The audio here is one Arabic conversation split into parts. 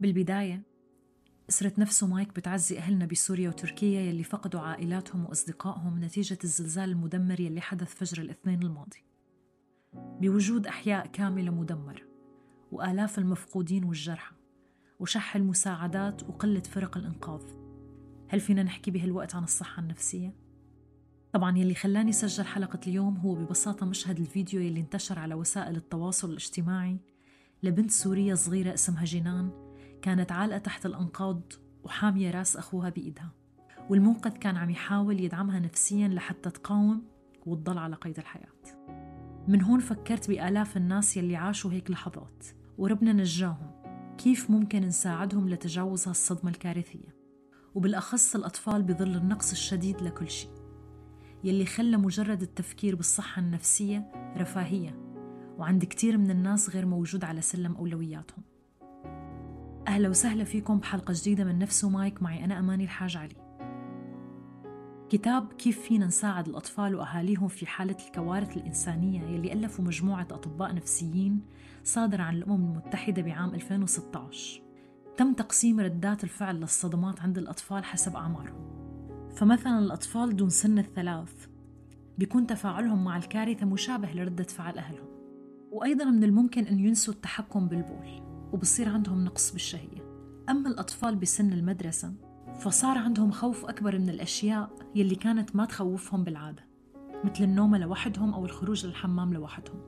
بالبداية أسرة نفسه مايك بتعزي أهلنا بسوريا وتركيا يلي فقدوا عائلاتهم وأصدقائهم نتيجة الزلزال المدمر يلي حدث فجر الاثنين الماضي بوجود أحياء كاملة مدمرة وآلاف المفقودين والجرحى وشح المساعدات وقلة فرق الإنقاذ هل فينا نحكي بهالوقت عن الصحة النفسية؟ طبعا يلي خلاني سجل حلقة اليوم هو ببساطة مشهد الفيديو يلي انتشر على وسائل التواصل الاجتماعي لبنت سورية صغيرة اسمها جنان كانت عالقة تحت الأنقاض وحامية راس أخوها بإيدها والمنقذ كان عم يحاول يدعمها نفسيا لحتى تقاوم وتضل على قيد الحياة. من هون فكرت بآلاف الناس يلي عاشوا هيك لحظات وربنا نجاهم كيف ممكن نساعدهم لتجاوز هالصدمة الكارثية. وبالأخص الأطفال بظل النقص الشديد لكل شيء يلي خلى مجرد التفكير بالصحة النفسية رفاهية وعند كتير من الناس غير موجود على سلم أولوياتهم. أهلا وسهلا فيكم بحلقة جديدة من نفس مايك معي أنا أماني الحاج علي. كتاب كيف فينا نساعد الأطفال وأهاليهم في حالة الكوارث الإنسانية يلي ألفوا مجموعة أطباء نفسيين صادر عن الأمم المتحدة بعام 2016 تم تقسيم ردات الفعل للصدمات عند الأطفال حسب أعمارهم. فمثلا الأطفال دون سن الثلاث بيكون تفاعلهم مع الكارثة مشابه لردة فعل أهلهم. وأيضا من الممكن أن ينسوا التحكم بالبول. وبصير عندهم نقص بالشهية. أما الأطفال بسن المدرسة فصار عندهم خوف أكبر من الأشياء يلي كانت ما تخوفهم بالعادة مثل النوم لوحدهم أو الخروج للحمام لوحدهم.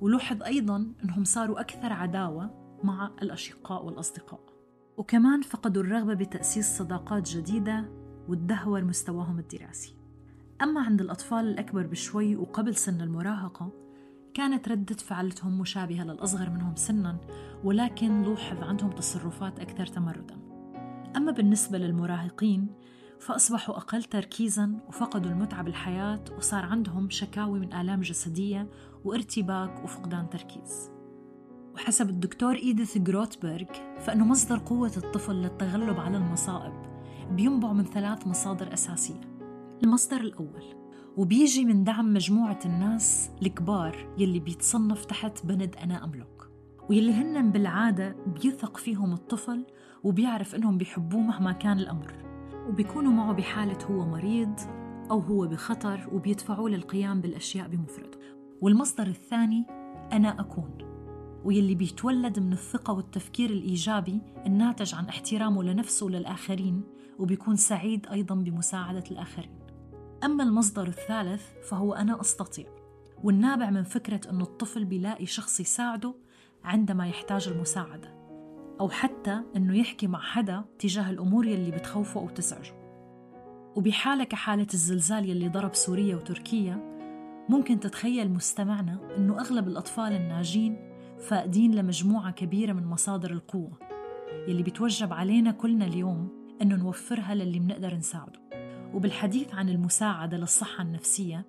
ولوحظ أيضا أنهم صاروا أكثر عداوة مع الأشقاء والأصدقاء. وكمان فقدوا الرغبة بتأسيس صداقات جديدة وتدهور مستواهم الدراسي. أما عند الأطفال الأكبر بشوي وقبل سن المراهقة كانت ردة فعلتهم مشابهة للأصغر منهم سنا ولكن لوحظ عندهم تصرفات أكثر تمردا. أما بالنسبة للمراهقين فأصبحوا أقل تركيزا وفقدوا المتعة بالحياة وصار عندهم شكاوي من آلام جسدية وارتباك وفقدان تركيز. وحسب الدكتور إيديث جروتبرغ فإنه مصدر قوة الطفل للتغلب على المصائب بينبع من ثلاث مصادر أساسية. المصدر الأول وبيجي من دعم مجموعة الناس الكبار يلي بيتصنف تحت بند أنا أملك. ويلي هن بالعادة بيثق فيهم الطفل وبيعرف إنهم بيحبوه مهما كان الأمر. وبيكونوا معه بحالة هو مريض أو هو بخطر وبيدفعوه للقيام بالأشياء بمفرده. والمصدر الثاني أنا أكون. ويلي بيتولد من الثقة والتفكير الإيجابي الناتج عن احترامه لنفسه وللآخرين وبيكون سعيد أيضا بمساعدة الآخرين. أما المصدر الثالث فهو أنا أستطيع والنابع من فكرة أنه الطفل بيلاقي شخص يساعده عندما يحتاج المساعدة أو حتى أنه يحكي مع حدا تجاه الأمور يلي بتخوفه أو تزعجه. وبحالة كحالة الزلزال يلي ضرب سوريا وتركيا ممكن تتخيل مستمعنا أنه أغلب الأطفال الناجين فاقدين لمجموعة كبيرة من مصادر القوة يلي بتوجب علينا كلنا اليوم أنه نوفرها للي منقدر نساعده. وبالحديث عن المساعدة للصحة النفسية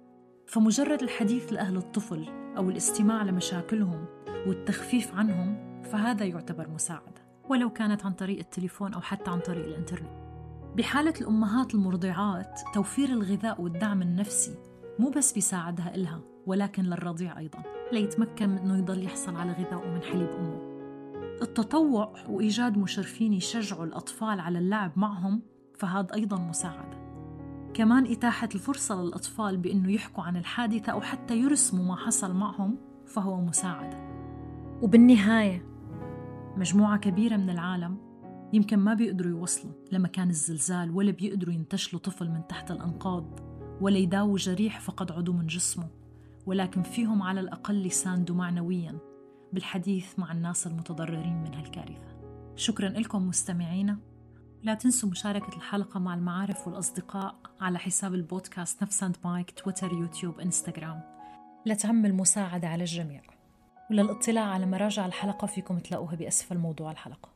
فمجرد الحديث لأهل الطفل أو الاستماع لمشاكلهم والتخفيف عنهم فهذا يعتبر مساعدة ولو كانت عن طريق التليفون أو حتى عن طريق الإنترنت. بحالة الأمهات المرضعات توفير الغذاء والدعم النفسي مو بس بيساعدها إلها ولكن للرضيع أيضا ليتمكن أنه يضل يحصل على غذائه من حليب أمه. التطوع وإيجاد مشرفين يشجعوا الأطفال على اللعب معهم فهذا أيضا مساعدة. كمان إتاحة الفرصة للأطفال بأنه يحكوا عن الحادثة أو حتى يرسموا ما حصل معهم فهو مساعدة. وبالنهاية مجموعة كبيرة من العالم يمكن ما بيقدروا يوصلوا لمكان الزلزال ولا بيقدروا ينتشلوا طفل من تحت الأنقاض ولا يداووا جريح فقد عضو من جسمه ولكن فيهم على الأقل يساندوا معنويا بالحديث مع الناس المتضررين من هالكارثة. شكرا لكم مستمعينا. لا تنسوا مشاركة الحلقة مع المعارف والأصدقاء على حساب البودكاست نفس أند مايك تويتر يوتيوب إنستغرام. لتعم المساعدة على الجميع. وللإطلاع على مراجع الحلقة فيكم تلاقوها بأسفل موضوع الحلقة.